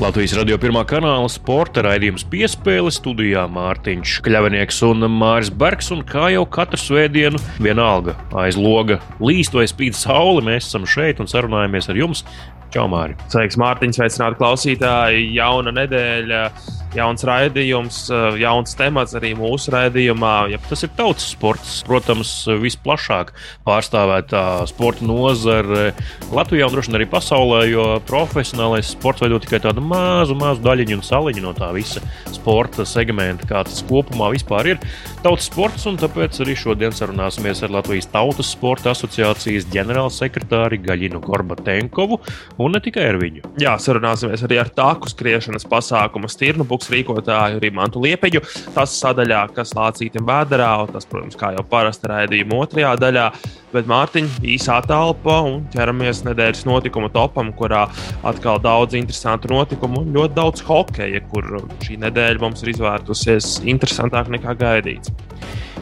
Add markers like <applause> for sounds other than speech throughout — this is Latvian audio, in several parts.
Latvijas radio pirmā kanāla sporta raidījums piespēle studijā Mārtiņš Kļavinieks un Māris Bergs. Un kā jau katru svētdienu, vienalga aiz loga līst vai spīd saule, mēs esam šeit un sarunājamies ar jums. Čau, Māri! Sveiks, Mārtiņš! Sveicināti klausītāji! Jauna nedēļa! Jauns raidījums, eh, jauns temats arī mūsu raidījumā. Ja tas ir tautas sports, protams, visplašāk pārstāvētā sporta nozare Latvijā un droši vien arī pasaulē, jo profesionālais sports veido tikai tādu mazu, mazu daļiņu un saliņu no tā visa sporta segmenta, kā tas kopumā vispār ir. Tautas sports, un tāpēc arī šodien sarunāsimies ar Latvijas Tautas sporta asociācijas ģenerālsekretāri Gaļinu Gorbatenkovu un ne tikai ar viņu. Jā, sarunāsimies arī ar tāku skriešanas pasākumu Stirnu Buks rīkotāju Rimantu Liepeģu. Tas sadaļā, kas lācītam vēderā, un tas, protams, kā jau parasti raidījuma otrajā daļā. Bet Mārtiņa īsā telpa un ķeramies nedēļas notikumu topam, kurā atkal daudz interesantu notikumu un ļoti daudz hokeja, kur šī nedēļa mums ir izvērtusies interesantāk nekā gaidīts.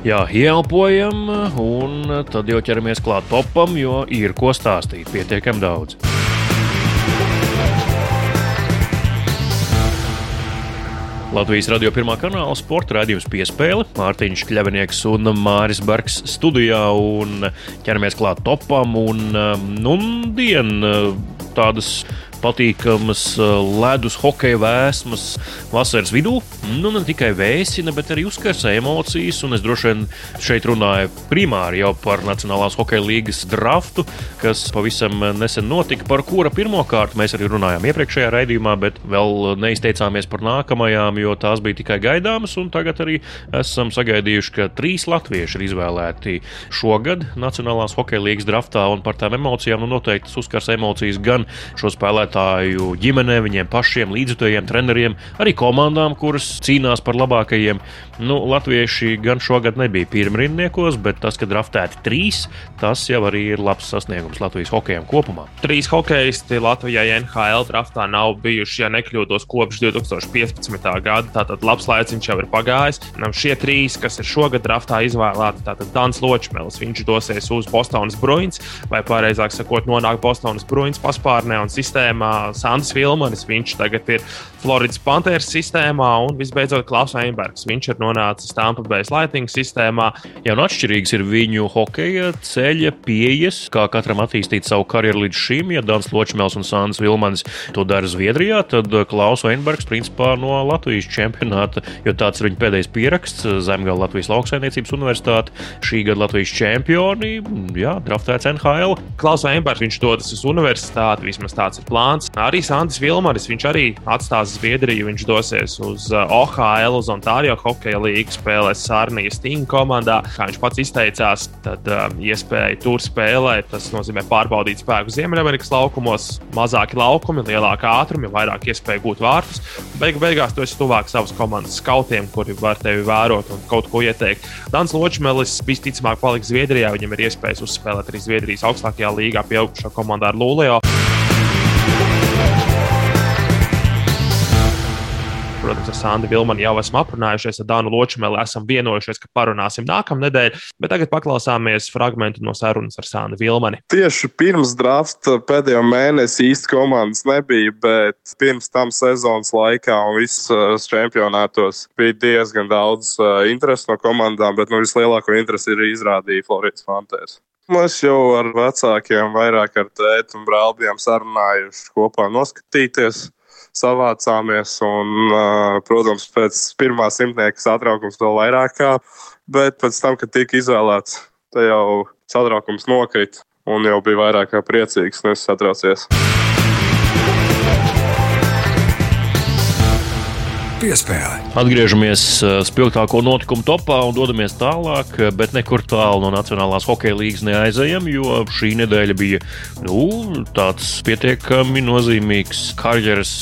Jā, ieelpojam, un tad jau ķeramies klāt topam, jo ir ko stāstīt pietiekami daudz. Latvijas radio pirmā kanāla sporta raidījums piespēle. Mārtiņš Kļavinieks un Māris Bergs studijā un ķeramies klāt topam. Un, um, nu, dien tādas patīkamas uh, ledus hokeja vēsmas vasaras vidū. Nu, ne tikai vēsina, bet arī uzkarsa emocijas. Un es droši vien šeit runāju primāri jau par Nacionālās hokeja līgas draftu, kas pavisam nesen notika, par kura pirmkārt mēs arī runājām iepriekšējā raidījumā, bet vēl neizteicāmies par nākamajām, jo tās bija tikai gaidāmas. Tagad arī esam sagaidījuši, ka trīs latvieši ir izvēlēti šogad Nacionālās hokeja līgas draftā, un par tām emocijām nu, noteikti uzkars emocijas gan šo spēlētāju spēlētāju ģimenēm, viņiem pašiem, līdzjutējiem, treneriem, arī komandām, kuras cīnās par labākajiem. Nu, Latvieši gan šogad nebija pirmrindniekos, bet tas, ka draftēti trīs, tas jau arī ir labs sasniegums Latvijas hokejam kopumā. Trīs hokeisti Latvijai NHL draftā nav bijuši, ja nekļūdos, kopš 2015. gada. Tātad labs laiciņš jau ir pagājis. Šie trīs, kas ir šogad draftā izvēlēti, tātad Dans Ločmēls, viņš dosies uz Bostonas Bruins, vai pareizāk sakot, nonāk Bostonas Bruins paspārnē un sistēmā sistēmā, Sandrs Vilmanis, viņš tagad ir Floridas Panthers sistēmā, un visbeidzot Klaus Weinbergs. Viņš ir nonācis Tampa Bay Lightning sistēmā. Jā, un atšķirīgs ir viņu hokeja ceļa pieejas, kā katram attīstīt savu karjeru līdz šim. Ja Dans Ločmēls un Sandrs Vilmanis to dara Zviedrijā, tad Klaus Weinbergs principā no Latvijas čempionāta, jo tāds ir viņa pēdējais pieraksts Zemgala Latvijas lauksaimniecības universitāte, šī gada Latvijas čempioni, jā, draftēts NHL. Klaus Weinbergs, viņš dodas uz universitāti, vismaz tāds ir plāns plāns. Arī Sandis Vilmaris, viņš arī atstās Zviedriju, viņš dosies uz uh, OHL, uz Ontārio hokeja līniju, spēlēs Sārnijas Sting komandā. Kā viņš pats izteicās, tad um, iespēja tur spēlēt, tas nozīmē pārbaudīt spēku Ziemeļamerikas laukumos, mazāki laukumi, lielāka ātrumi, vairāk iespēju gūt vārtus. Beigu beigās tu esi tuvāk savas komandas skautiem, kuri var tevi vērot un kaut ko ieteikt. Dans Ločmelis visticamāk paliks Zviedrijā, viņam ir iespējas uzspēlēt arī Zviedrijas augstākajā līgā pieaugušo komandu ar Lūleo. Sandu Vilmanu jau esam aprunājušies, ar Dānu Ločmeli esam vienojušies, ka parunāsim nākamnedēļ, bet tagad paklausāmies fragment no sarunas ar Sandu Vilmani. Tieši pirms drafta pēdējo mēnesi īsti komandas nebija, bet pirms tam sezonas laikā un visos čempionātos bija diezgan daudz uh, interesi no komandām, bet nu, vislielāko interesi ir izrādīja Floridas Fantasy. Mēs jau ar vecākiem, vairāk ar tēti un brāli bijām sarunājuši kopā noskatīties savācāmies. Un, protams, pēc pirmā simtnieka satraukums vēl vairāk kā, bet pēc tam, kad tika izvēlēts, te jau satraukums nokrita un jau bija vairāk kā priecīgs, nevis satraucies. Piespēle. Atgriežamies uh, spilgtāko notikumu topā un dodamies tālāk, uh, bet nekur tālu no Nacionālās hokeja līnijas neaizejam, jo šī nedēļa bija nu, tāds pietiekami nozīmīgs karjeras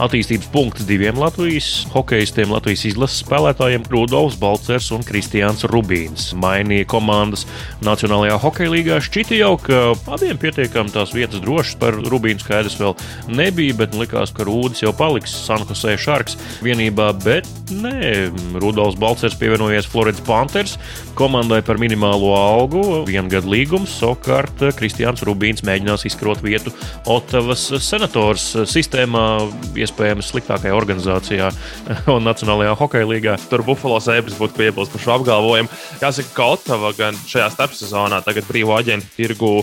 attīstības punkts diviem Latvijas hokeistiem, Latvijas izlases spēlētājiem Rudolfs Balcers un Kristiāns Rubīns. Mainīja komandas Nacionālajā hokeja līgā. Šķita jau, ka abiem pietiekami tās vietas drošas par Rubīnu skaidrs vēl nebija, bet likās, ka Rūdis jau paliks Sanhosē Sharks vienībā, bet nē, Rudolfs Balcers pievienojies Floridas Panthers komandai par minimālo algu, vienu gadu līgumu. Savukārt Kristiāns Rubīns mēģinās izkrot vietu Otavas senators sistēmā, iespējams sliktākajā organizācijā <laughs> un Nacionālajā hokeja līgā. Tur Buffalo Sabres būtu piebilst par šo apgalvojumu. Jāsaka, ka Otava gan šajā starpsezonā, tagad brīvā aģentu tirgu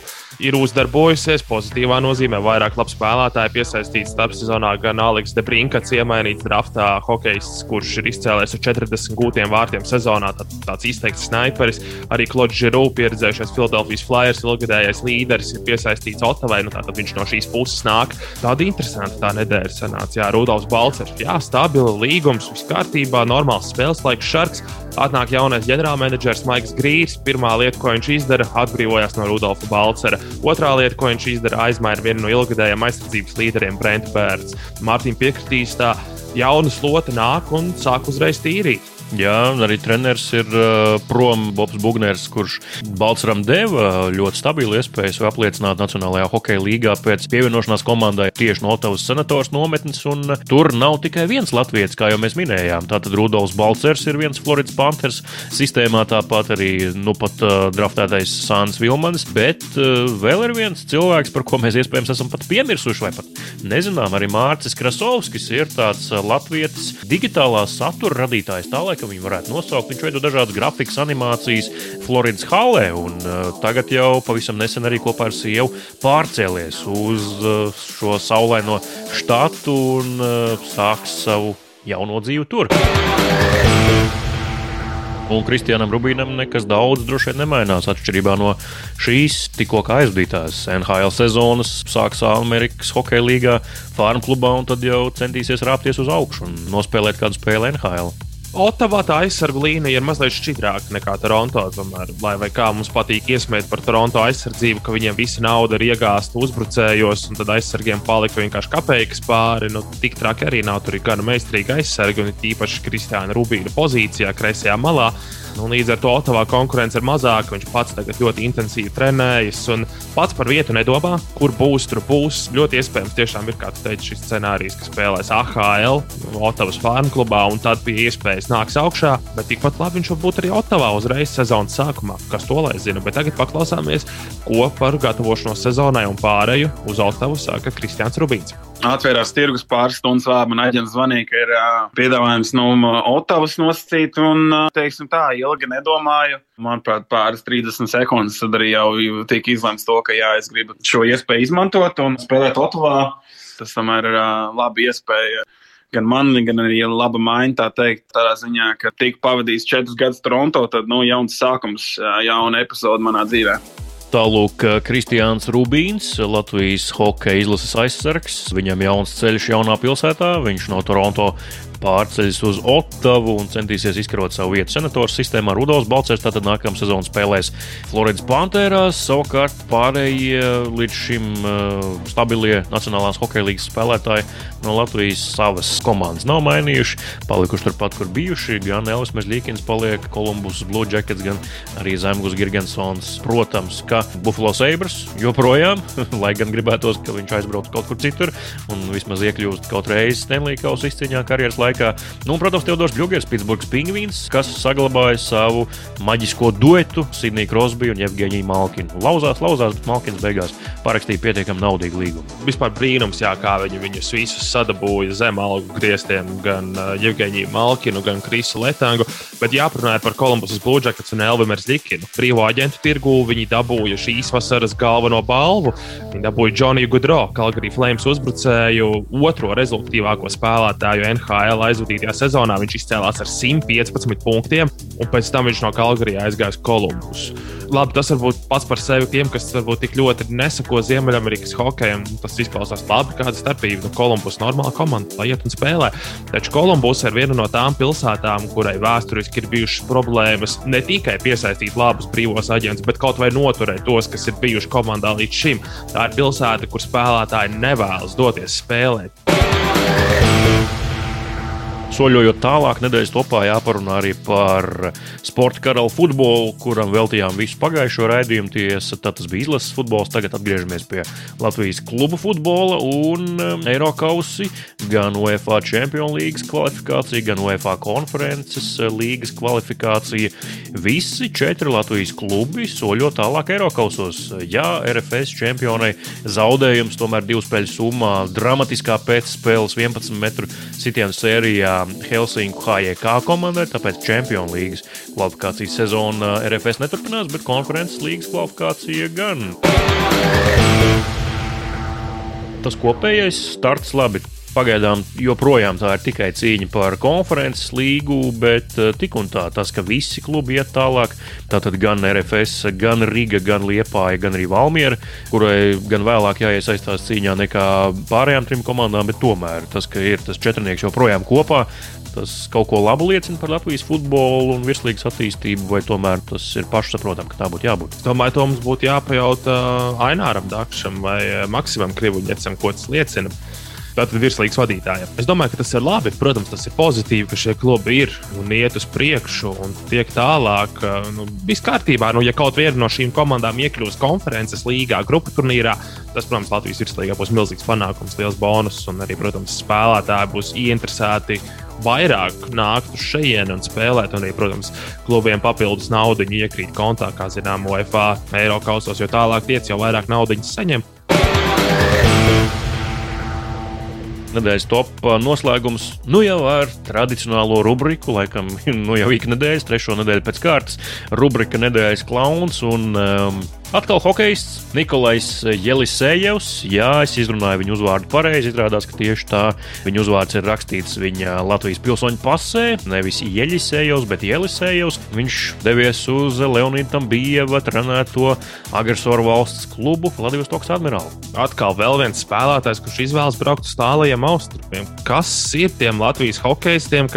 ir uzdarbojusies pozitīvā nozīmē. Vairāk labi spēlētāji piesaistīti starpsezonā, gan Aleks Debrinkas iemainīts draftā hokejists, kurš ir izcēlējis ar 40 gūtiem vārtiem sezonā. Tad, tāds izteikts sniperis. Arī Klods Žiru, pieredzējušais Philadelphia Flyers, ilgadējais līderis, ir piesaistīts Otavai. Nu, tātad viņš no šīs puses nāk. Tāda interesanta tā nedēļa sanāca. Jā, Rudolfs Balcers. Jā, stabila līgums, viss kārtībā, normāls spēles laiks, šarks. Atnāk jaunais ģenerālmenedžers Maiks Grīsīs. Pirmā lieta, ko viņš izdara, atbrīvojās no Rudolfa Balcera. Otrā lieta, ko viņš izdara, aizmaina vienu no ilgadējiem aizsardzības līderiem, Brent Bērts. Mārtiņa piekritīs, tā jauna slota nāk un sāk uzreiz tīrīt. Jā, arī treneris ir uh, prom Bobs Bugners, kurš Balčūskam deva ļoti stabilu iespēju apliecināt Nacionālajā hokeja līgā pēc pievienošanās komandai tieši no Otavas senators nometnes. Tur nav tikai viens latviečs, kā jau mēs minējām. Tātad Rudolfs Balčers ir viens Floridas Panthers sistēmā, tāpat arī nu pat uh, draftētais Sāns Vilmans, bet uh, vēl ir viens cilvēks, par ko mēs iespējams esam pat piemirsuši vai pat nezinām. Arī Mārcis Krasovskis ir tāds uh, latvietis digitālā satura radītājs. Tā, ka viņu varētu nosaukt. Viņš veido dažādas grafikas, animācijas Floridas halē, un uh, tagad jau pavisam nesen arī kopā ar sievu pārcēlies uz uh, šo saulaino štatu un uh, sāks savu jauno dzīvi tur. Un Kristianam Rubīnam nekas daudz droši vien nemainās. Atšķirībā no šīs tikko aizvadītās NHL sezonas, sāks Amerikas Hokeja līgā, Farm klubā un tad jau centīsies rāpties uz augšu un nospēlēt kādu spēli NHL. Otavā tā aizsargu līnija ir mazliet šķidrāka nekā Toronto. Tomēr, lai arī kā mums patīk iesmēt par Toronto aizsardzību, ka viņiem visa nauda ir iegāzta uzbrucējos, un tad aizsargiem palika vienkārši kapeikas pāri. Nu, tik traki arī nav. Tur ir gan meistarīgi aizsargi, un īpaši Kristiāna Rubīna pozīcijā, kreisajā malā. Nu, līdz ar to Otavā konkurence ir mazāka. Viņš pats tagad ļoti intensīvi trenējas un pats par vietu nedomā, kur būs. Tur būs ļoti iespējams, tiešām ir kāds teicis, šis scenārijs, ka spēlēs AHL, Otavas farmu klubā, un tad pie iespējas nāks augšā. Bet tikpat labi viņš var būt arī Otavā uzreiz sezonas sākumā. Kas to lai zina? Bet tagad paklausāmies, ko par gatavošanos sezonai un pārēju uz Otavu saka Kristians Rubīns. Atvērās tirgus pāris stundas vēl. Man aģents zvanīja, ka ir uh, piedāvājums no Otavas nosacīt, un, uh, teiksim tā, ilgi nedomāju. Manuprāt, pāris 30 sekundes tad arī jau tika izlemts to, ka jā, es gribu šo iespēju izmantot un spēlēt Otavā. Tas tomēr ir uh, laba iespēja gan man, gan arī laba maiņa, tā teikt, tādā ziņā, ka tika pavadījis četrus gadus Toronto, tad, nu, jauns sākums, jauna epizode manā dzīvē. Tālūk, Kristiāns Rubīns, Latvijas hokeja izlases aizsargs. Viņam jauns ceļš jaunā pilsētā. Viņš no Toronto pārceļas uz Ottavu un centīsies izkarot savu vietu senatoru sistēmā. Rudolfs Balčers tātad nākamā sezonā spēlēs Floridas Panthērās. Savukārt pārējie līdz šim uh, stabilie Nacionālās hokeja līnijas spēlētāji no Latvijas savas komandas nav mainījuši. Palikuši turpat, kur bijuši. Gan Elvis Mežģīkins paliek, Kolumbus Blue Jackets, gan arī Zemgus Girgensons. Protams, ka Buffalo Sabres joprojām, <laughs> lai gan gribētos, ka viņš aizbrauc kaut kur citur un vismaz iekļūst kaut reizi Stanley Kausa izcīņā karjeras laikā laikā. Nu, un, protams, Teodors Bļūgers, Pitsburgas pingvīns, kas saglabāja savu maģisko duetu Sidniju Krosbiju un Jevgeņiju Malkinu. Lauzās, lauzās, bet Malkins beigās parakstīja pietiekami naudīgu līgumu. Vispār brīnums, jā, kā viņi viņus visus sadabūja zem algu grieztiem, gan uh, Jevgeņiju Malkinu, gan Krisu Letangu. Bet jāparunā par Kolumbusas Blūdžakats un Elvimers Likinu. Brīvo aģentu tirgū viņi dabūja šīs vasaras galveno balvu. Viņi dabūja Džoniju Gudro, Kalgarī Flames uzbrucēju, otro rezultātīvāko spēlētāju NHL NHL aizvadītajā sezonā viņš izcēlās ar 115 punktiem, un pēc tam viņš no Kalgarijas aizgāja uz Kolumbus. Labi, tas varbūt pats par sevi tiem, kas varbūt tik ļoti nesako Ziemeļamerikas hokejam, tas izklausās labi, kāda starpība. Nu, Kolumbus normāla komanda, lai iet un spēlē. Taču Kolumbus ir viena no tām pilsētām, kurai vēsturiski ir bijušas problēmas ne tikai piesaistīt labus brīvos aģentus, bet kaut vai noturēt tos, kas ir bijuši komandā līdz šim. Tā ir pilsēta, kur spēlētāji nevēlas doties spēlēt. Soļojot tālāk, nedēļas topā jāparunā arī par sporta karalu futbolu, kuram veltījām visu pagājušo raidījumu. Tiesa, tad tas bija izlases futbols. Tagad atgriežamies pie Latvijas klubu futbola un um, Eiropausi. Gan UEFA Champions League kvalifikācija, gan UEFA konferences uh, līgas kvalifikācija. Visi četri Latvijas klubi soļo tālāk Eiropausos. Jā, RFS čempionai zaudējums tomēr divu spēļu summā, dramatiskā pēcspēles 11 metru sitienu sērijā Helsinku HJK komandai, tāpēc Champions League kvalifikācijas sezona RFS neturpinās, bet konferences līgas kvalifikācija gan. Tas kopējais starts labi Pagaidām joprojām tā ir tikai cīņa par konferences līgu, bet eh, tik un tā tas, ka visi klubi iet tālāk, tātad gan RFS, gan Riga, gan Liepāja, gan arī Valmiera, kurai gan vēlāk jāiesaistās cīņā nekā pārējām trim komandām, bet tomēr tas, ka ir tas četrnieks joprojām kopā, tas kaut ko labu liecina par Latvijas futbolu un virslīgas attīstību, vai tomēr tas ir pašsaprotami, ka tā būtu jābūt? Domāju, to mums būtu jāpajautā Aināram Dakšam vai Maksimam Krivuļņecam, ko tas liecina tātad virslīgas vadītājiem. Es domāju, ka tas ir labi. Protams, tas ir pozitīvi, ka šie klubi ir un iet uz priekšu un tiek tālāk. Nu, viss kārtībā. Nu, ja kaut viena no šīm komandām iekļūs konferences līgā, grupu turnīrā, tas, protams, Latvijas virslīgā būs milzīgs panākums, liels bonus. Un arī, protams, spēlētāji būs ieinteresēti vairāk nākt uz šejienu un spēlēt. Un arī, protams, klubiem papildus naudu iekrīt kontā, kā zinām, UEFA, Eiro kausos, jo tālāk tiec jau vairāk naudas saņem. Nedēļas top noslēgums. Nu jau ar tradicionālo rubriku, laikam, <laughs> nu jau ik nedēļas, trešo nedēļu pēc kārtas, rubrika nedēļas klauns. Un, um, Atkal hokejists Nikolais Jelisejevs. Jā, es izrunāju viņu uzvārdu pareizi. Izrādās, ka tieši tā viņa uzvārds ir rakstīts viņa Latvijas pilsoņu pasē. Nevis Jelisejevs, bet Jelisejevs. Viņš devies uz Leonīdu Tambieva trenēto agresoru valsts klubu Vladivostovas admirāli. Atkal vēl viens spēlētājs, kurš izvēlas braukt uz tālajiem austrumiem. Kas ir tiem Latvijas hokeistiem?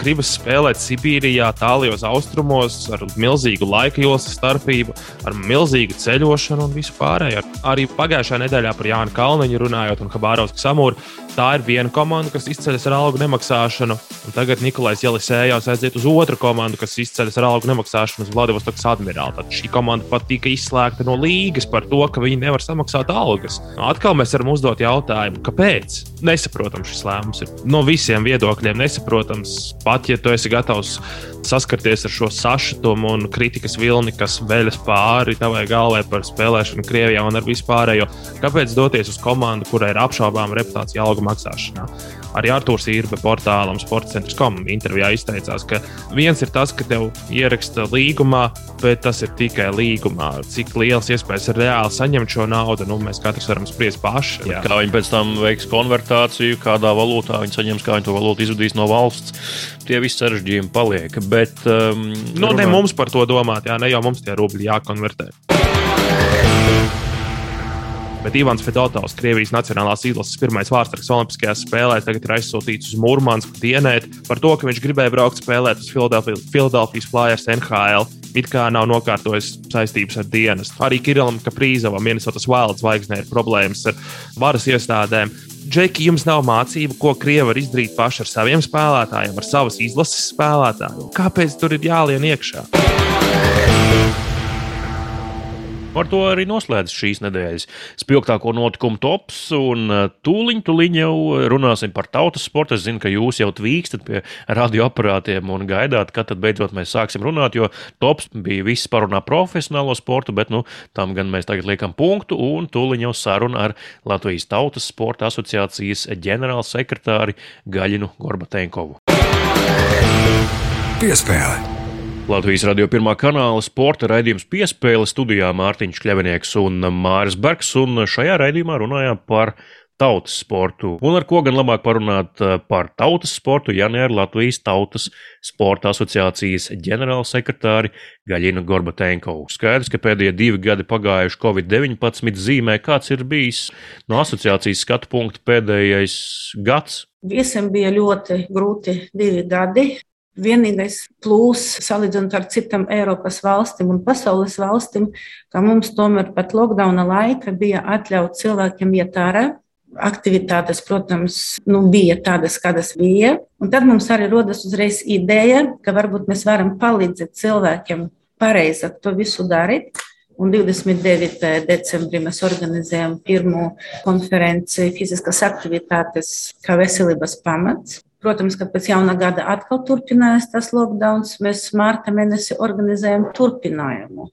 Gribas spēlēt Sibīrijā, tālajos austrumos, ar milzīgu laika joslas starpību, ar milzīgu ceļošanu un visu pārējo. Arī pagājušajā nedēļā par Jānu Kalniņu runājot un Habārovsku Samūru. Tā ir viena komanda, kas izceļas ar algu nemaksāšanu, tagad Nikolais Jelisējās aiziet uz otru komandu, kas izceļas ar algu nemaksāšanu uz Vladivostokas admirāli. Tad šī komanda pat tika izslēgta no līgas par to, ka viņi nevar samaksāt algas. Atkal mēs varam uzdot jautājumu, kāpēc? Nesaprotams šis lēmums ir no visiem viedokļiem nesaprotams pat ja tu esi gatavs saskarties ar šo sašutumu un kritikas vilni, kas veļas pāri tavai galvai par spēlēšanu Krievijā un ar vispārējo, kāpēc doties uz komandu, kurai ir apšaubāma reputācija algu maksāšanā? Arī Arthurs Irbe portālam sportcentrs.com intervijā izteicās, ka viens ir tas, ka tev ieraksta līgumā, bet tas ir tikai līgumā. Cik liels iespējas ir reāli saņemt šo naudu, nu, mēs katrs varam spriest paši. Jā. Kā viņi pēc tam veiks konvertāciju, kādā valūtā viņi saņems, kā viņi to valūtu izvadīs no valsts. Tie visi sarežģījumi paliek. Bet, um, nu, runā... ne mums par to domāt, jā, ne jau mums tie rubļi jākonvertē. Bet Ivans Fedotovs, Krievijas Nacionālās izlases pirmais vārdsargs Olimpiskajās spēlēs, tagad ir aizsūtīts uz Mūrmansku dienēt par to, ka viņš gribēja braukt spēlēt uz Filadelfijas Flyers NHL. It kā nav nokārtojis saistības ar dienas. Arī Kirillam Kaprīzovam, Minnesotas Wild zvaigznē, ir problēmas ar varas iestādēm. Džeki, jums nav mācību, ko krievi var izdarīt paši ar saviem spēlētājiem, ar savas izlases spēlētājiem. Kāpēc tur ir jālien iekšā? Ar to arī noslēdz šīs nedēļas spilgtāko notikumu tops. Un uh, tūliņ, tūliņ jau runāsim par tautas sportu. Es zinu, ka jūs jau tvīkstat pie radioaparātiem un gaidāt, kad tad beidzot mēs sāksim runāt. Jo tops bija viss parunā profesionālo sportu, bet nu, tam gan mēs tagad liekam punktu. Un tūliņ jau saruna ar Latvijas Tautas Sporta asociācijas ģenerālsekretāri Gaļinu Gorbatenkovu. Piespēle! Latvijas radio pirmā kanāla sporta raidījums piespēle studijā Mārtiņš Kļavinieks un Māris Bergs, un šajā raidījumā runājām par tautas sportu. Un ar ko gan labāk parunāt eh, par tautas sportu, ja ne ar Latvijas Tautas Sporta asociācijas ģenerālsekretāri Gaļinu Gorbatenkovu. Skaidrs, ka pēdējie divi gadi pagājuši Covid-19 zīmē, kāds ir bijis no asociācijas skatu punkta pēdējais gads. Visiem bija ļoti grūti divi gadi. Vienīgais plūs, salīdzinot ar citām Eiropas valstīm un pasaules valstīm, ka mums tomēr pat lockdowna laika bija atļauts cilvēkiem iet ārā, aktivitātes, protams, nu, bija tādas, kādas bija. Un tad mums arī rodas uzreiz ideja, ka varbūt mēs varam palīdzēt cilvēkiem pareizi to visu darīt. Un 29. decembrī mēs organizējam pirmo konferenci fiziskas aktivitātes kā veselības pamats. Protams, ka pēc jaunā gada atkal turpinājās tas lockdown. Mēs mārta mēnesi organizējam turpinājumu.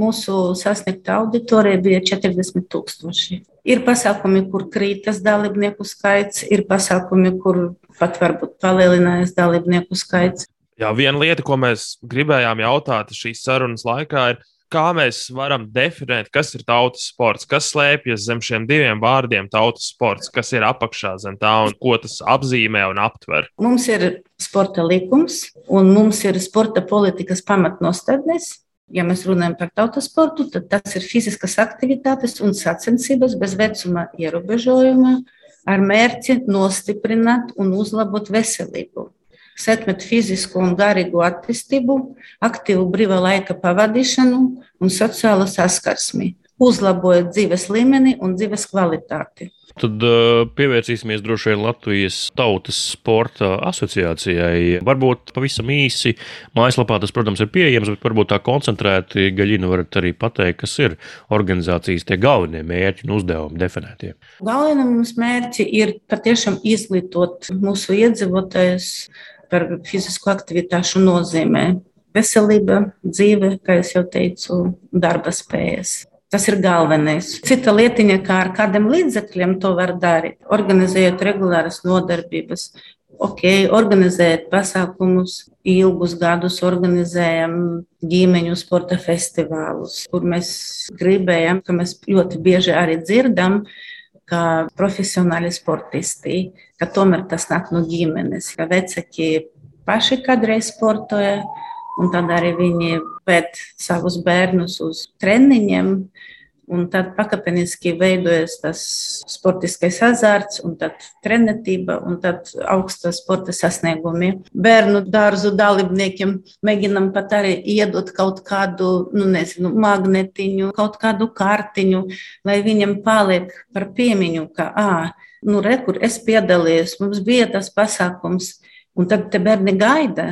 Mūsu sasniegta auditorija bija 40 tūkstoši. Ir pasākumi, kur krītas dalībnieku skaits, ir pasākumi, kur pat varbūt palielinājās dalībnieku skaits. Jā, viena lieta, ko mēs gribējām jautāt šīs sarunas laikā, ir, kā mēs varam definēt, kas ir tautas sports, kas slēpjas zem šiem diviem vārdiem - tautas sports, kas ir apakšā zem tā un ko tas apzīmē un aptver. Mums ir sporta likums un mums ir sporta politikas pamatnostādnes. Ja mēs runājam par tautas sportu, tad tas ir fiziskas aktivitātes un sacensības bez vecuma ierobežojuma ar mērķi nostiprināt un uzlabot veselību sekmēt fizisku un garīgu attīstību, aktīvu brīvā laika pavadīšanu un sociālo saskarsmi, uzlabojot dzīves līmeni un dzīves kvalitāti. Tad uh, pievērsīsimies droši vien Latvijas Tautas Sporta asociācijai. Varbūt pavisam īsi mājaslapā tas, protams, ir pieejams, bet varbūt tā koncentrēti gaļina varat arī pateikt, kas ir organizācijas tie galvenie mērķi un uzdevumi definētie. Galvenie mums mērķi ir patiešām izglītot mūsu iedzīvotājus par fizisku aktivitāšu nozīmē. Veselība, dzīve, kā jau teicu, darba spējas. Tas ir galvenais. Cita lietiņa, kā ar kādiem līdzekļiem to var darīt, organizējot regulāras nodarbības. Ok, organizēt pasākumus, ilgus gadus organizējam ģimeņu sporta festivālus, kur mēs gribējam, ka mēs ļoti bieži arī dzirdam, kā profesionāli sportisti, ka tomēr tas nāk no ģimenes, ka vecāki paši kādreiz sportoja, un tad arī viņi pēc savus bērnus uz treniņiem Un tad pakāpeniski veidojas tas sportiskais azarts, un tad trenitība, un tad augsta sporta sasniegumi. Bērnu dārzu dalībniekiem mēģinam pat arī iedot kaut kādu, nu, nezinu, magnetiņu, kaut kādu kartiņu, lai viņam paliek par piemiņu, ka, ah, nu, re, kur es piedalījos, mums bija tas pasākums, un tad te bērni gaida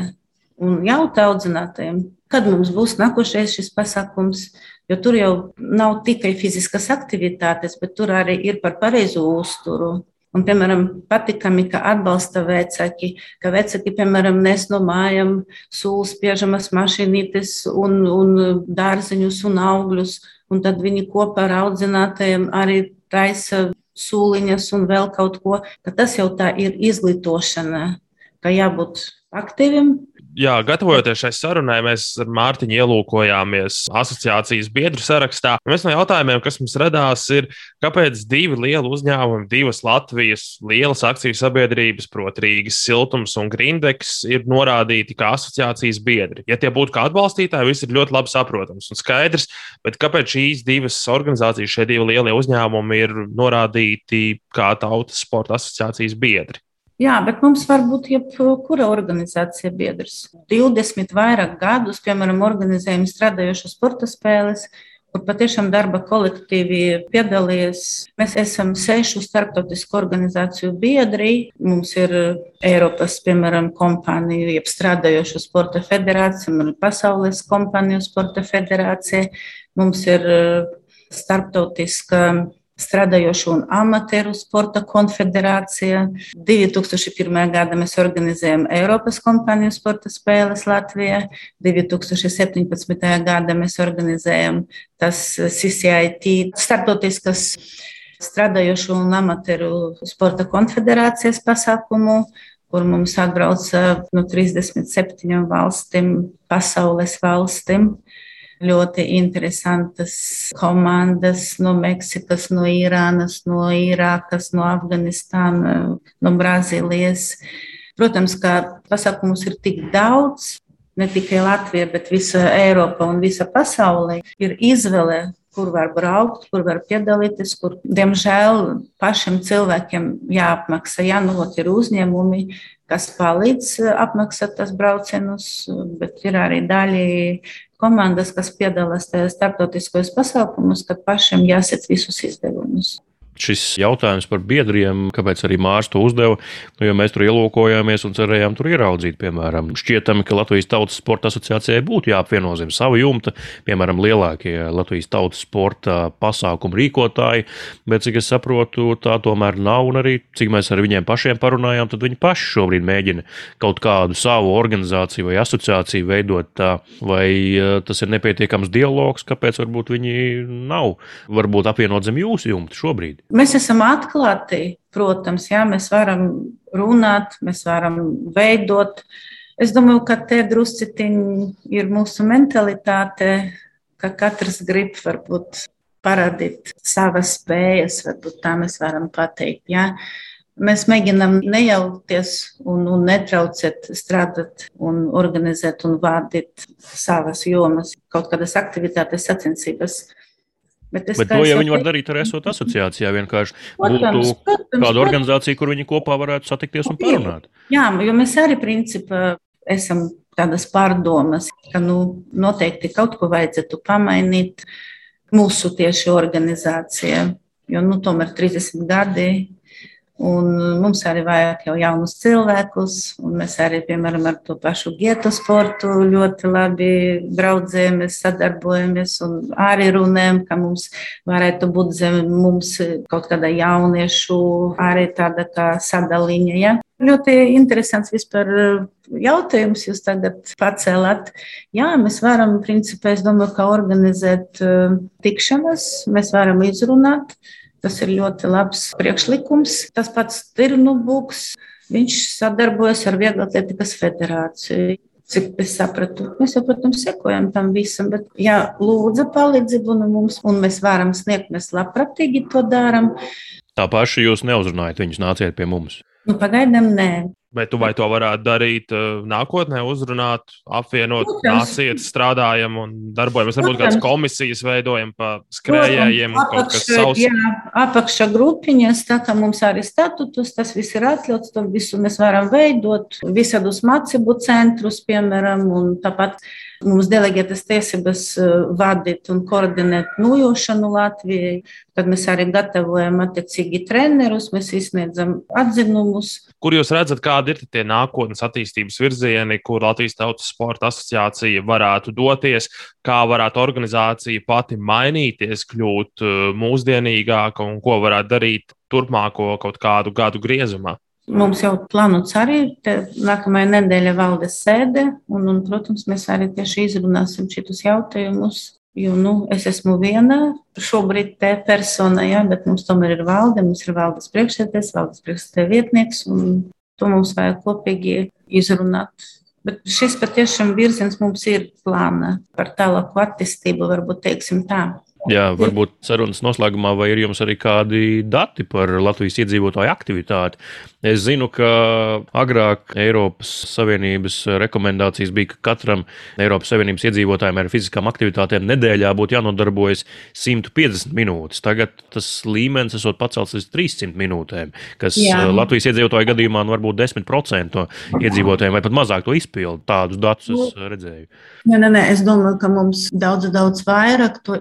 un jautā audzinātājiem, kad mums būs nākošais šis pasākums? Jo tur jau nav tikai fiziskas aktivitātes, bet tur arī ir par pareizu uzturu. Un, piemēram, patīkami, ka atbalsta vecāki, ka vecāki, piemēram, nes no mājām sūlas, piežamas mašīnītes un, un dārziņus un augļus, un tad viņi kopā ar audzinātājiem arī taisa sūliņas un vēl kaut ko, ka tas jau tā ir izglītošana, ka jābūt aktīviem, jā, gatavojoties šai sarunai, mēs ar Mārtiņu ielūkojāmies asociācijas biedru sarakstā. Viens no jautājumiem, kas mums radās, ir, kāpēc divi lieli uzņēmumi, divas Latvijas lielas akciju sabiedrības, proti, Rīgas siltums un Grindeks, ir norādīti kā asociācijas biedri. Ja tie būtu kā atbalstītāji, viss ir ļoti labi saprotams un skaidrs, bet kāpēc šīs divas organizācijas, šie divi lielie uzņēmumi ir norādīti kā tautas sporta asociācijas biedri? Jā, bet mums var būt jebkura organizācija biedrs. 20 vairāk gadus, piemēram, organizējam strādājošo sporta spēles, kur patiešām darba kolektīvi piedalījies. Mēs esam sešu starptautisku organizāciju biedri. Mums ir Eiropas, piemēram, kompāniju, jeb strādājošo sporta federācija, un pasaules kompāniju sporta federācija. Mums ir starptautiska strādājošo un amatieru sporta konfederācija. 2001. gada mēs organizējam Eiropas kompāniju sporta spēles Latvijā. 2017. gada mēs organizējam tas CCIT starptautiskas strādājošo un amatieru sporta konfederācijas pasākumu kur mums atbrauca no 37 valstīm, pasaules valstīm ļoti interesantas komandas no Meksikas, no Irānas, no Irākas, no Afganistānas, no Brazīlijas. Protams, ka pasākumus ir tik daudz, ne tikai Latvija, bet visa Eiropa un visa pasaule ir izvēle, kur var braukt, kur var piedalīties, kur, diemžēl, pašiem cilvēkiem jāapmaksā, jānot ir uzņēmumi, kas palīdz apmaksāt tas braucienus, bet ir arī daļi komandas, kas piedalās tajos starptautiskajos pasākumos, kad pašiem jāsec visus izdevumus. Šis jautājums par biedriem, kāpēc arī Mārcis to uzdeva, nu, jo mēs tur ielūkojāmies un cerējām tur ieraudzīt, piemēram, šķietami, ka Latvijas Tautas Sporta asociācijai būtu jāapvieno zem savu jumta, piemēram, lielākie Latvijas Tautas Sporta pasākumu rīkotāji, bet, cik es saprotu, tā tomēr nav, un arī, cik mēs ar viņiem pašiem parunājām, tad viņi paši šobrīd mēģina kaut kādu savu organizāciju vai asociāciju veidot vai eh, tas ir nepietiekams dialogs, kāpēc varbūt viņi nav, varbūt apvienot zem jūsu jumta šobrīd. Mēs esam atklāti, protams, jā, mēs varam runāt, mēs varam veidot. Es domāju, ka te druscitiņi ir mūsu mentalitāte, ka katrs grib varbūt parādīt savas spējas, varbūt tā mēs varam pateikt. Jā. Mēs mēģinām nejaukties un, un netraucēt strādāt, un organizēt un vadīt savas jomas, kaut kādas aktivitātes, sacensības. Bet, es, Bet to jau viņi var darīt arī esot asociācijā. Vienkārši protams, būtu protams, kāda organizācija, kur viņi kopā varētu satikties un parunāt. Jā, jo mēs arī principā esam tādas pārdomas, ka nu, noteikti kaut ko vajadzētu pamainīt mūsu tieši organizācijā. Jo nu, tomēr 30 gadi Un mums arī vajag jau jaunus cilvēkus, un mēs arī, piemēram, ar to pašu gietu sportu ļoti labi draudzējamies, sadarbojamies un arī runājam, ka mums varētu būt zem mums kaut kāda jauniešu arī tāda kā sadaliņa. Ja? Ļoti interesants vispār jautājums jūs tagad pacēlat. Jā, mēs varam, principā, es domāju, ka organizēt tikšanas, mēs varam izrunāt Tas ir ļoti labs priekšlikums. Tas pats Tirnubuks, viņš sadarbojas ar Vieglatlētikas federāciju. Cik es sapratu, mēs jau, protams, sekojam tam visam, bet, ja lūdza palīdzību no mums, un mēs varam sniegt, mēs labprātīgi to darām. Tā paša jūs neuzrunājat, viņus nāciet pie mums. Nu, pagaidām, nē. Bet tu vai to varētu darīt uh, nākotnē, uzrunāt, apvienot, Protams. nāciet, strādājam un darbojamies. Varbūt kādas komisijas veidojam pa skrējējiem un kaut kas savs. Jā, apakša grupiņas, tā kā mums arī statutus, tas viss ir atļauts, to visu mēs varam veidot, visādus mācību centrus, piemēram, un tāpat Mums delegētas tiesības eh, vadīt un koordinēt nojošanu Latvijai. Tad mēs arī gatavojam attiecīgi trenerus, mēs izsniedzam atzinumus. Kur jūs redzat, kādi ir tie nākotnes attīstības virzieni, kur Latvijas Tautas Sporta asociācija varētu doties, kā varētu organizācija pati mainīties, kļūt eh, mūsdienīgāka un ko varētu darīt turpmāko kaut kādu gadu griezumā? Mums jau plānots arī nākamajā nedēļa valdes sēde, un, un, protams, mēs arī tieši izrunāsim šitus jautājumus. Jo nu, es esmu viena šobrīd te persona, ja, bet mums tomēr ir valde, mums ir valdes priekšsēdētājs, valdes priekšsēdētāja vietnieks, un to mums vajag kopīgi izrunāt. Bet šis patiešām virziens mums ir plāna par tālāku attīstību, varbūt teiksim tā. Jā, varbūt sarunas noslēgumā, vai ir jums arī kādi dati par Latvijas iedzīvotāju aktivitāti? Es zinu, ka agrāk Eiropas Savienības rekomendācijas bija, ka katram Eiropas Savienības iedzīvotājam ar fiziskām aktivitātēm nedēļā būtu jānodarbojas 150 minūtes. Tagad tas līmenis esot pacelts līdz 300 minūtēm, kas Jā. Latvijas iedzīvotāju gadījumā nu, varbūt 10% no iedzīvotājiem vai pat mazāk to izpildu. Tādus datus es nu, redzēju. Nē, nē, nē, es domāju, ka mums daudz, daudz vairāk to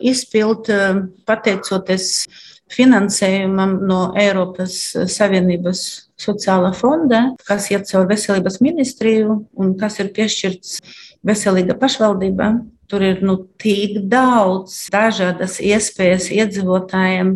izpild pateicoties finansējumam no Eiropas Savienības sociālā fonda, kas iet caur veselības ministriju un kas ir piešķirts veselīga pašvaldība. Tur ir nu, tik daudz dažādas iespējas iedzīvotājiem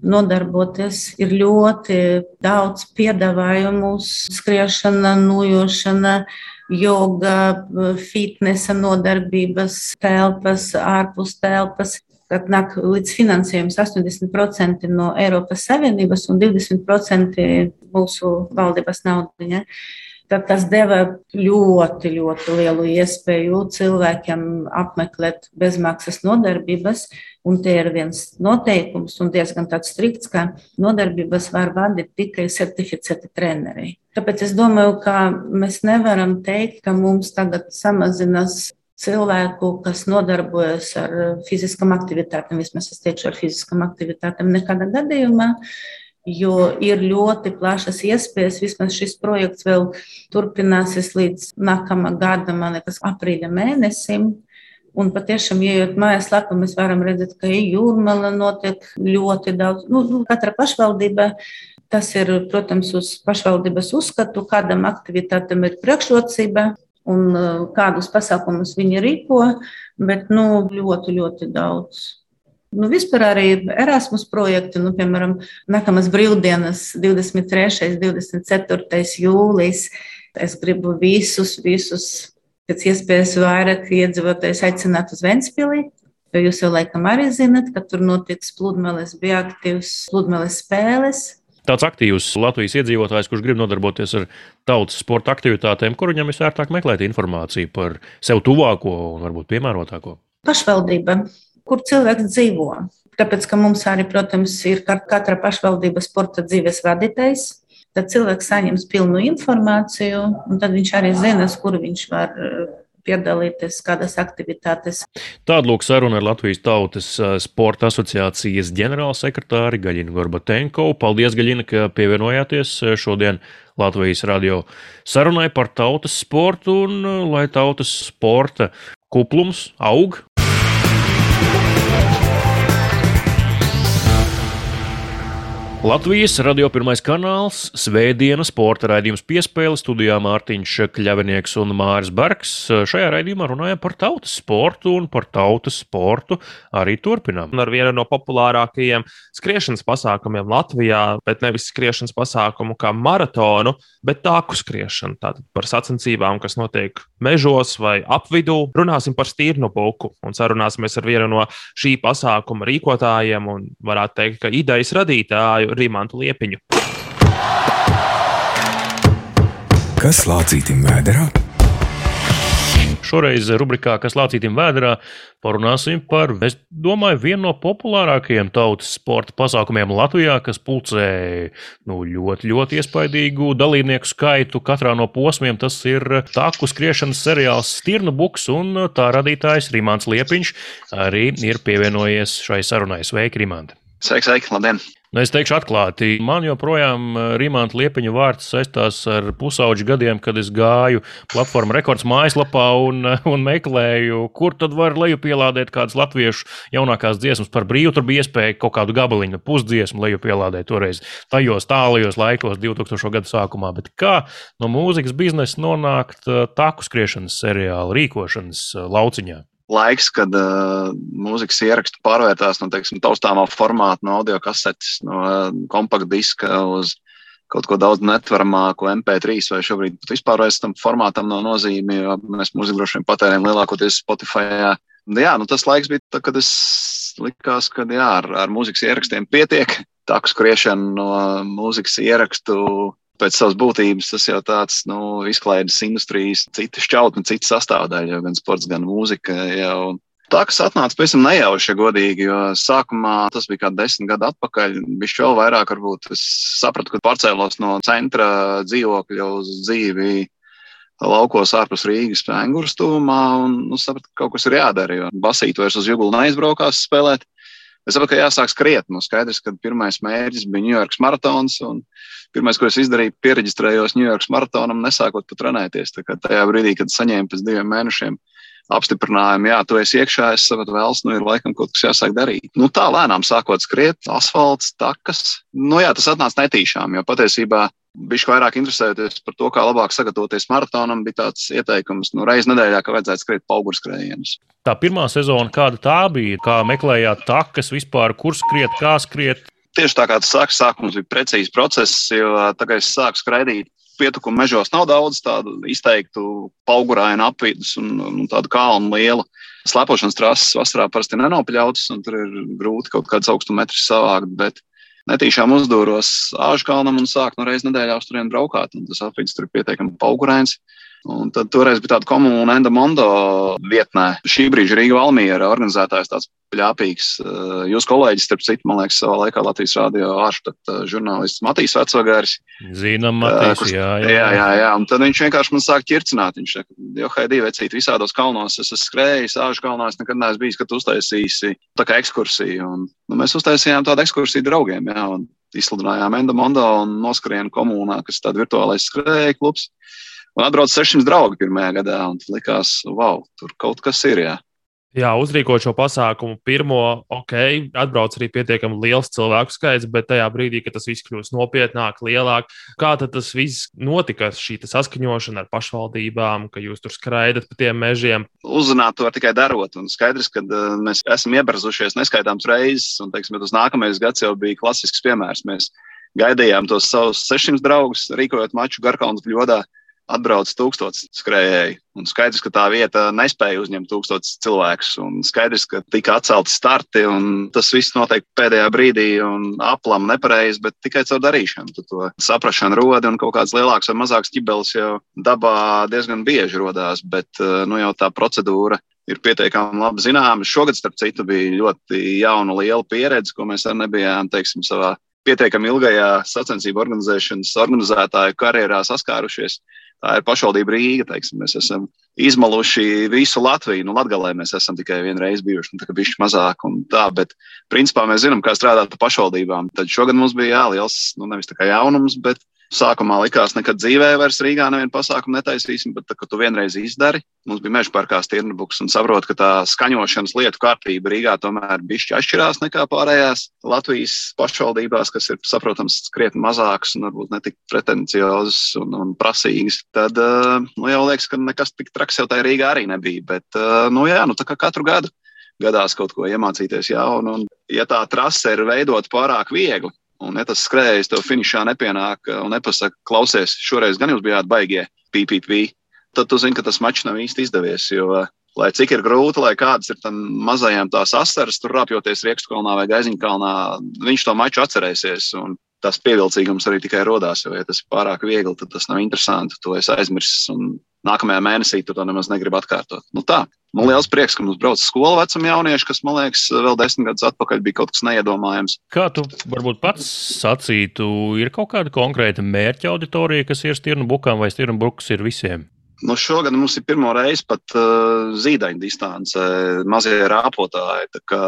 nodarboties. Ir ļoti daudz piedāvājumu, skriešana, nojošana, joga, fitnesa nodarbības, telpas, ārpus telpas kad nāk līdz finansējums 80% no Eiropas Savienības un 20% mūsu valdības naudas. Ja? Tad tas deva ļoti, ļoti lielu iespēju cilvēkiem apmeklēt bezmaksas nodarbības. Un tie ir viens noteikums, un diezgan tāds strikts, ka nodarbības var vadīt tikai certificēti treneri. Tāpēc es domāju, ka mēs nevaram teikt, ka mums tagad samazinās cilvēku, kas nodarbojas ar fiziskām aktivitātēm, vismaz es teikšu, ar fiziskām aktivitātēm, nekādā gadījumā. Jo ir ļoti plašas iespējas. Vismaz šis projekts vēl turpināsies līdz nākamā gada, man liekas, aprīļa mēnesim. Un patiešām, ejot mājaslapā, mēs varam redzēt, ka jūrmāla notiek ļoti daudz. Nu, nu, katra pašvaldība tas ir, protams, uz pašvaldības uzskatu, kādam aktivitātam ir priekšrocība un uh, kādus pasākumus viņi rīko, bet nu, ļoti, ļoti daudz. Nu, vispār arī Erasmus projekti, nu, piemēram, nākamās brīvdienas, 23. un 24. jūlijas. Es gribu visus, visus pēc iespējas vairāk iedzīvotājus aicināt uz Ventspili. Jūs jau laikam arī zinat, ka tur notiks pludmales, bija aktīvs pludmales spēles. Tāds aktīvs Latvijas iedzīvotājs, kurš grib nodarboties ar tautas sporta aktivitātēm, kur viņam visvērtāk meklēt informāciju par sev tuvāko un varbūt piemērotāko. Pašvaldība, kur cilvēks dzīvo. Tāpēc, ka mums arī, protams, ir katra pašvaldība sporta dzīves vadītājs, tad cilvēks saņems pilnu informāciju, un tad viņš arī zinās, kur viņš var piedalīties, kādas aktivitātes. Tāda lūk saruna ar Latvijas Tautas Sporta asociācijas ģenerālsekretāri Gaļinu Gorbatenko. Paldies, Gaļina, ka pievienojāties šodien Latvijas radio sarunai par tautas sportu un lai tautas sporta kuplums aug Latvijas radio pirmais kanāls, Svētdienas sporta raidījums piespēle studijā Mārtiņš Kļavinieks un Māris Bergs. Šajā raidījumā runājam par tautas sportu un par tautas sportu arī turpinām. Ar vienu no populārākajiem skriešanas pasākumiem Latvijā, bet nevis skriešanas pasākumu kā maratonu, bet tāku skriešanu. Tātad par sacensībām, kas notiek mežos vai apvidū. Runāsim par stīrnu puku un sarunāsimies ar vienu no šī pasākuma rīkotājiem un varētu teikt, ka idejas radītāju Rimantu Liepiņu. Kas lācītim vēderā? Šoreiz rubrikā, kas lācītim vēdā, parunāsim par, es domāju, vienu no populārākajiem tautas sporta pasākumiem Latvijā, kas pulcē nu, ļoti, ļoti iespaidīgu dalībnieku skaitu. Katrā no posmiem tas ir taku skriešanas seriāls Stirnu Buks, un tā radītājs Rimants Liepiņš arī ir pievienojies šai sarunai. Sveiki, Rimanti! Sveiki, sveiki, labdien! Nu, es teikšu, atklāti, man joprojām eh, Rīmāna Liepiņa vārds saistās ar pusauģu gadiem, kad es gāju platformā rekords mājaslapā un, eh, un meklēju, kur tad var lejupielādēt kādas latviešu jaunākās dziesmas par brīvu. Tur bija iespēja kaut kādu gabaliņu, pusdziesmu lejupielādēt toreiz tajos tālajos laikos, 2000. gadu sākumā. Bet kā no mūzikas biznesa nonākt eh, taku skriešanas seriāla rīkošanas lauciņā? Laiks, kad uh, mūzikas ierakstu pārvērtās no teiksim, taustāmā formāta, no audio kasetes, no uh, kompakta diska uz kaut ko daudz netveramāku, MP3 vai šobrīd pat vispār vairs tam formātam nav nozīme, jo mēs mūziku droši vien patērējam lielākoties Spotify. Jā, jā nu tas laiks bija, tā, kad es likās, ka jā, ar, ar mūzikas ierakstiem pietiek. Tā kā skriešana no mūzikas ierakstu pēc savas būtības tas jau tāds nu, izklaides industrijas, cita šķautne, cita sastāvdaļa, gan sports, gan mūzika. Jau. Tā, kas atnāca pavisam nejauši, ja godīgi, jo sākumā tas bija kā desmit gadu atpakaļ. Viņš vēl vairāk, varbūt, es sapratu, ka pārcēlos no centra dzīvokļa uz dzīvi laukos ārpus Rīgas, Pēngūras tūmā, un nu, sapratu, ka kaut kas ir jādara, jo basīt vairs uz jugulu neizbraukās spēlēt. Es saprotu, ka jāsāk skriet. Nu, skaidrs, ka pirmais mērķis bija Ņujorkas maratons. Pirmais, ko es izdarīju, pieregistrējos Ņujorkas maratonam, nesākot pat trenēties. Tajā brīdī, kad saņēmu pēc diviem mēnešiem apstiprinājumu, jā, tu esi iekšā, es saprotu, vēls, nu ir laikam kaut kas jāsāk darīt. Nu, tā lēnām sākot skriet, asfalts, takas. Nu, jā, tas atnāca netīšām, jo patiesībā Bišķi vairāk interesēties par to, kā labāk sagatavoties maratonam, bija tāds ieteikums, nu, reizes nedēļā, ka vajadzētu skriet pauguru skrējienus. Tā pirmā sezona, kāda tā bija, kā meklējāt takas vispār, kur skriet, kā skriet? Tieši tā kā tas sākās, sākums bija precīzs process, jo tagad es sāku skraidīt. Pietukumu mežos nav daudz tādu izteiktu paugurainu apvidus un, un tādu kalnu lielu. Slēpošanas trases vasarā parasti nenopļautas, un tur ir grūti kaut kādas augstumetras savākt. Bet netīšām uzdūros Āžkalnam un sāku no reizes nedēļā uz turieni braukāt. Tas apvidus tur ir pietiekami paugurains. Un tad toreiz bija tāda komūna Endamondo vietnē. Šī brīža Rīga Valmiera organizētājs tāds pļāpīgs. Eh, jūs kolēģis, starp citu, man liekas, savā laikā Latvijas rādio ārštat eh, žurnālists Matīs Vecvagārs. Zinām, Matīs, kurš, jā, jā. Jā, jā, jā. Un tad viņš vienkārši man sāk ķircināt. Viņš saka, jo, Haidī, vecīt, visādos kalnos es esmu skrējis, āžu kalnās nekad neesmu bijis, kad uztaisīsi tā kā ekskursiju. Un, nu, mēs uztaisījām tādu ekskursiju draugiem, jā, un izsludinājām Endamondo un noskrienu komunā, kas ir tāds virtuālais skrēja klubs. Man atbrauca 600 draugi pirmajā gadā, un likās, wow, tur kaut kas ir. Jā. Jā, uzrīkot šo pasākumu, pirmo, ok, atbrauc arī pietiekami liels cilvēku skaits, bet tajā brīdī, kad tas viss kļūst nopietnāk, lielāk, kā tas viss notika, šī saskaņošana ar pašvaldībām, ka jūs tur skraidat pa tiem mežiem? Uzzināt to var tikai darot, un skaidrs, ka uh, mēs esam iebrazušies neskaitāms reizes, un, teiksim, tas nākamais gads jau bija klasisks piemērs. Mēs gaidījām tos savus 600 draugus, rīkojot maču Garkalnas bļodā atbrauc tūkstots skrējēji. Un skaidrs, ka tā vieta nespēja uzņemt tūkstotus cilvēkus. Un skaidrs, ka tika atcelti starti, tas viss notiek pēdējā brīdī, un aplam nepareizi, bet tikai caur darīšanu. Tad to saprašanu rodi, un kaut kāds lielāks vai mazāks ķibelis jau dabā diezgan bieži rodās, bet eh, nu, jau tā procedūra ir pietiekami labi zināma. Šogad, starp citu, bija ļoti jauna, liela pieredze, ko mēs arī nebijām, teiksim, savā pietiekami ilgajā sacensību organizēšanas organizētāju karjerā saskārušies. Tā ir pašvaldība Rīga. Teiksim. Mēs esam izmaluši visu Latviju. Nu, Latvijā mēs esam tikai vienu reizi bijuši, nu, tā kā bišķi mazāk tā, bet principā mēs zinām, kā strādāt ar pašvaldībām. Tad šogad mums bija jā, liels, nu, nevis tā kā jaunums, bet Sākumā likās, ka nekad dzīvē vairs Rīgā nevienu pasākumu netaisīsim, bet, tā, kad tu vienreiz izdari, mums bija meža parkā stirnbuks un saprot, ka tā skaņošanas lietu kārtība Rīgā tomēr bišķi atšķirās nekā pārējās Latvijas pašvaldībās, kas ir, saprotams, krietni mazākas un varbūt netik pretenciozas un, un prasīgas. Tad, eh, nu, jau liekas, ka nekas tik traks jau tajā Rīgā arī nebija, bet, eh, nu, jā, nu, tā kā katru gadu gadās kaut ko iemācīties jaunu. Un, ja tā trase ir veidot pārāk viegli, Un, ja tas skrējējs tev finišā nepienāk un nepasaka, klausies, šoreiz gan jūs bijāt baigie, PPP, tad tu zini, ka tas mačs nav īsti izdevies. Jo, lai cik ir grūti, lai kāds ir tam mazajam tās asaras, tur rāpjoties Riekskalnā vai Gaiziņkalnā, viņš to maču atcerēsies. Un tas pievilcīgums arī tikai rodās, jo, ja tas ir pārāk viegli, tad tas nav interesanti. To es aizmirsu, un nākamajā mēnesī to nemaz negribi atkārtot. Nu, tā. Man liels prieks, ka mums brauc skolu vecuma jaunieši, kas, man liekas, vēl desmit gadus atpakaļ bija kaut kas neiedomājams. Kā tu varbūt pats sacītu, ir kaut kāda konkrēta mērķa auditorija, kas ir stirnu bukām vai stirnu bukas ir visiem? Nu, šogad mums ir pirmo reizi pat uh, zīdaiņa distance, mazie rāpotāji. Tā kā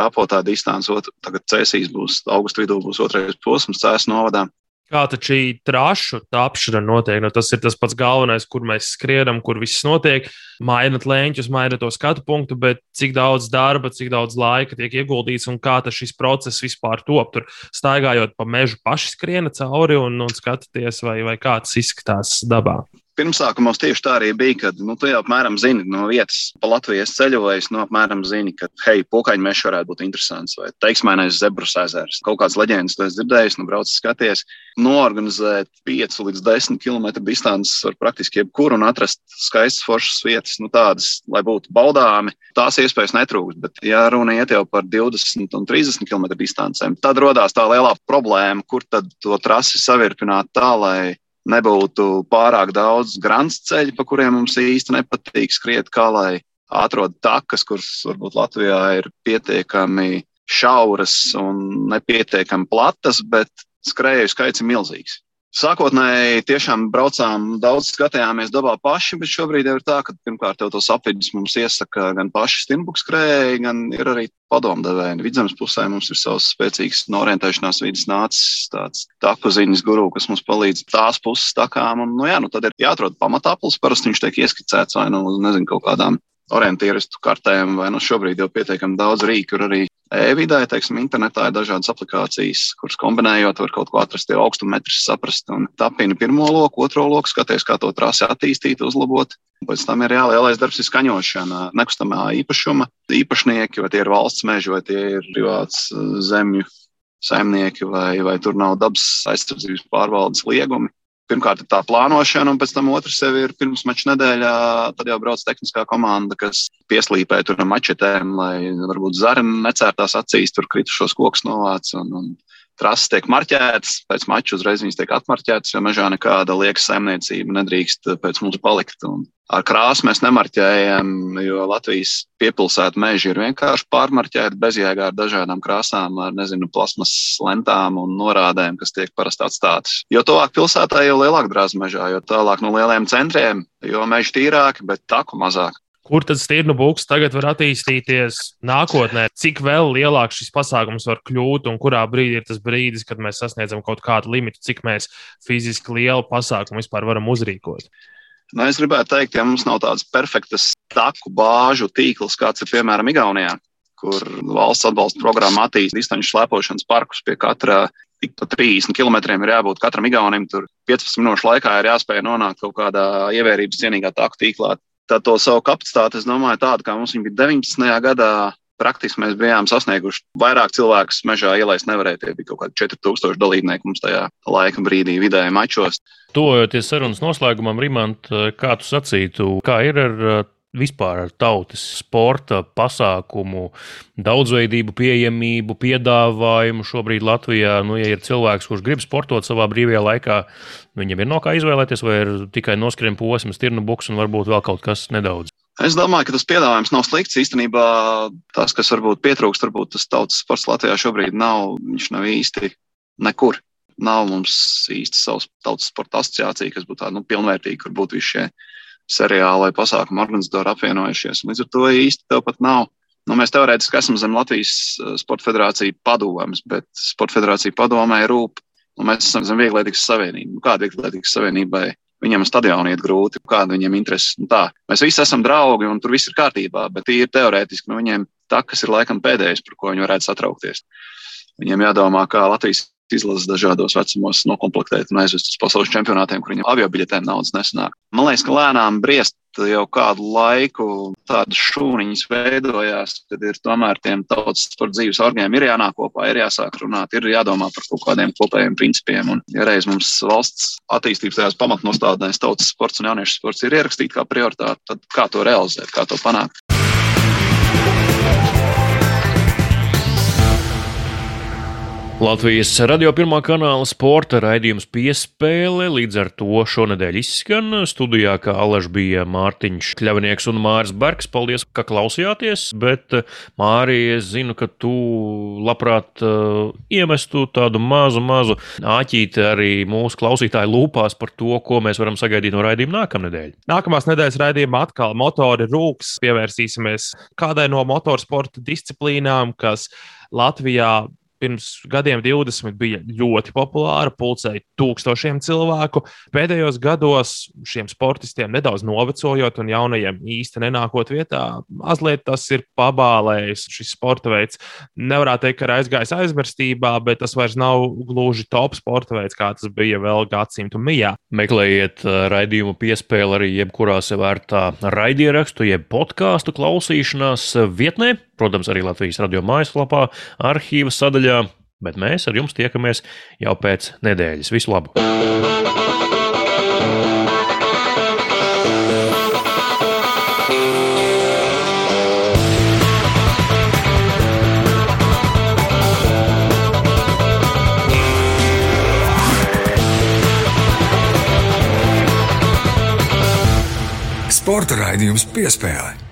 rāpotāja distance, tagad cēsīs būs, augusta vidū būs otrais posms, cēs novadā. Kā tad šī trašu tapšana notiek? Nu, tas ir tas pats galvenais, kur mēs skrienam, kur viss notiek. Mainot lēņķus, mainot to skatu punktu, bet cik daudz darba, cik daudz laika tiek ieguldīts un kā šis process vispār top. Tur staigājot pa mežu, paši skriena cauri un, un skatāties, vai, vai kā tas izskatās dabā pirmsākumos tieši tā arī bija, kad nu, tu jau apmēram zini no vietas, pa Latvijas ceļojis, nu, apmēram zini, ka, hei, pokaļu mežs varētu būt interesants, vai teiksmainais zebrus ezers. Kaut kāds leģendas tu esi dzirdējis, nu, brauc skaties. Noorganizēt 5 līdz 10 km distances var praktiski jebkur un atrast skaistas foršas vietas, nu, tādas, lai būtu baudāmi. Tās iespējas netrūkst, bet, ja runa iet jau par 20 un 30 km distancēm, tad rodās tā lielā problēma, kur tad to trasi savirpināt tā, lai nebūtu pārāk daudz grants ceļu, pa kuriem mums īsti nepatīk skriet, kā lai atrod takas, kuras varbūt Latvijā ir pietiekami šauras un nepietiekami platas, bet skrēju skaits ir milzīgs. Sākotnēji tiešām braucām daudz, skatījāmies dabā paši, bet šobrīd jau ir tā, ka pirmkārt jau tos apvidus mums iesaka gan paši stimbuks krēji, gan ir arī padomdevēji. Vidzemes pusē mums ir savs spēcīgs no orientēšanās vidas nācis tāds taku ziņas guru, kas mums palīdz tās puses takām. Un, nu jā, nu tad ir jāatrod pamatāplis, parasti viņš tiek ieskicēts vai nu, nezinu, kaut kādām orientieristu kartēm, vai nu šobrīd jau pietiekami daudz rīku ir arī e-vidē, teiksim, internetā ir dažādas aplikācijas, kuras kombinējot, var kaut ko atrast, jau augstumetrus saprast un tapina pirmo loku, otro loku, skaties, kā to trasi attīstīt, uzlabot. Pēc tam ir lielais darbs ir skaņošana, nekustamā īpašuma īpašnieki, vai tie ir valsts meži, vai tie ir privāts uh, zemju saimnieki, vai, vai tur nav dabas aizsardzības pārvaldes liegumi pirmkārt ir tā plānošana, un pēc tam otrs ir pirms mača nedēļā. Tad jau brauc tehniskā komanda, kas pieslīpē tur mačetēm, lai varbūt zari necērtās acīs, tur kritušos kokus novāc. Un, un trases tiek marķētas, pēc mača uzreiz viņas tiek atmarķētas, jo mežā nekāda liekas saimniecība nedrīkst pēc mums palikt. Un ar krāsu mēs nemarķējam, jo Latvijas piepilsēta meži ir vienkārši pārmarķēti bezjēgā ar dažādām krāsām, ar nezinu, plasmas lentām un norādēm, kas tiek parasti atstātas. Jo tuvāk pilsētā, jo lielāk drāzma mežā, jo tālāk no lieliem centriem, jo meži tīrāki, bet taku mazāk. Kur tad stirnu būks tagad var attīstīties nākotnē? Cik vēl lielāks šis pasākums var kļūt un kurā brīdī ir tas brīdis, kad mēs sasniedzam kaut kādu limitu, cik mēs fiziski lielu pasākumu vispār varam uzrīkot? Nu, es gribētu teikt, ja mums nav tādas perfektas taku bāžu tīkls, kāds ir piemēram Igaunijā, kur valsts atbalsta programma attīstīja distanču slēpošanas parkus pie katra. Tik pa 30 km ir jābūt katram igaunim. Tur 15 minūšu laikā ir jāspēj nonākt kaut kādā ievērības cienīgā taku tīklā. Tad to savu kapacitāti, es domāju, tādu, kā mums bija 19. gadā, praktiski mēs bijām sasnieguši vairāk cilvēkus mežā ielaist nevarēja. Tie bija kaut kādi 4000 dalībnieki mums tajā laika brīdī vidēji mačos. Tojoties sarunas noslēgumam, Rimant, kā tu sacītu, kā ir ar vispār ar tautas sporta pasākumu daudzveidību, pieejamību, piedāvājumu šobrīd Latvijā. Nu, ja ir cilvēks, kurš grib sportot savā brīvajā laikā, viņam ir no kā izvēlēties, vai ir tikai noskrien posms, tirnu buks un varbūt vēl kaut kas nedaudz. Es domāju, ka tas piedāvājums nav slikts. Īstenībā tas, kas varbūt pietrūkst, varbūt tas tautas sports Latvijā šobrīd nav, viņš nav īsti nekur. Nav mums īsti savs tautas sporta asociācija, kas būtu tāda nu, pilnvērtīga, kur būtu visi šie seriāli vai pasākumu organizatori apvienojušies. Līdz ar to īsti tev pat nav. Nu, mēs teorētiski esam zem Latvijas eh, Sporta Federācijas padomas, bet Sporta Federācija padomē rūp. Un mēs esam zem Vieglietīgas Savienības. Nu, kāda Vieglietīgas Savienībai viņam uz stadionu iet grūti, kāda viņam intereses. Nu, tā. Mēs visi esam draugi un tur viss ir kārtībā, bet ir teorētiski nu, viņiem takas ir laikam pēdējais, par ko viņi varētu satraukties. Viņiem jādomā, kā Latvijas izlases dažādos vecumos noklāpēt un aizvest uz pasaules čempionātiem, kur viņam avio biļetēm naudas nesanāk. Man liekas, ka lēnām briest jau kādu laiku tādas šūniņas veidojās, kad ir tomēr tiem tautas sporta dzīves orgiem ir jānāk kopā, ir jāsāk runāt, ir jādomā par kaut kādiem kopējiem principiem. Un, ja reiz mums valsts attīstības tajās pamatnostādnēs tautas sports un jauniešu sports ir ierakstīti kā prioritāte, tad kā to realizēt, kā to panākt? Latvijas radio pirmā kanāla sporta raidījums piespēle līdz ar to šonadēļ izskan. Studijā kā alaž bija Mārtiņš Kļavnieks un Māris Bergs. Paldies, ka klausījāties, bet Māri, es zinu, ka tu labprāt uh, iemestu tādu mazu, mazu āķīti arī mūsu klausītāju lūpās par to, ko mēs varam sagaidīt no raidījuma nākamnedēļ. Nākamās nedēļas raidījumā atkal motori rūks. Pievērsīsimies kādai no motorsporta disciplīnām, kas Latvijā pirms gadiem 20 bija ļoti populāra, pulcēja tūkstošiem cilvēku. Pēdējos gados šiem sportistiem nedaudz novecojot un jaunajiem īsti nenākot vietā, mazliet tas ir pabālējis. Šis sporta veids nevarētu teikt, ka ir aizgājis aizmirstībā, bet tas vairs nav gluži top sporta veids, kā tas bija vēl gadsimtu mijā. Meklējiet uh, raidījumu piespēli arī jebkurā sevērtā raidierakstu, jeb podkāstu klausīšanās vietnē protams, arī Latvijas radio mājaslapā, arhīva sadaļā, bet mēs ar jums tiekamies jau pēc nedēļas. Visu labu! Sporta raidījums piespēlē.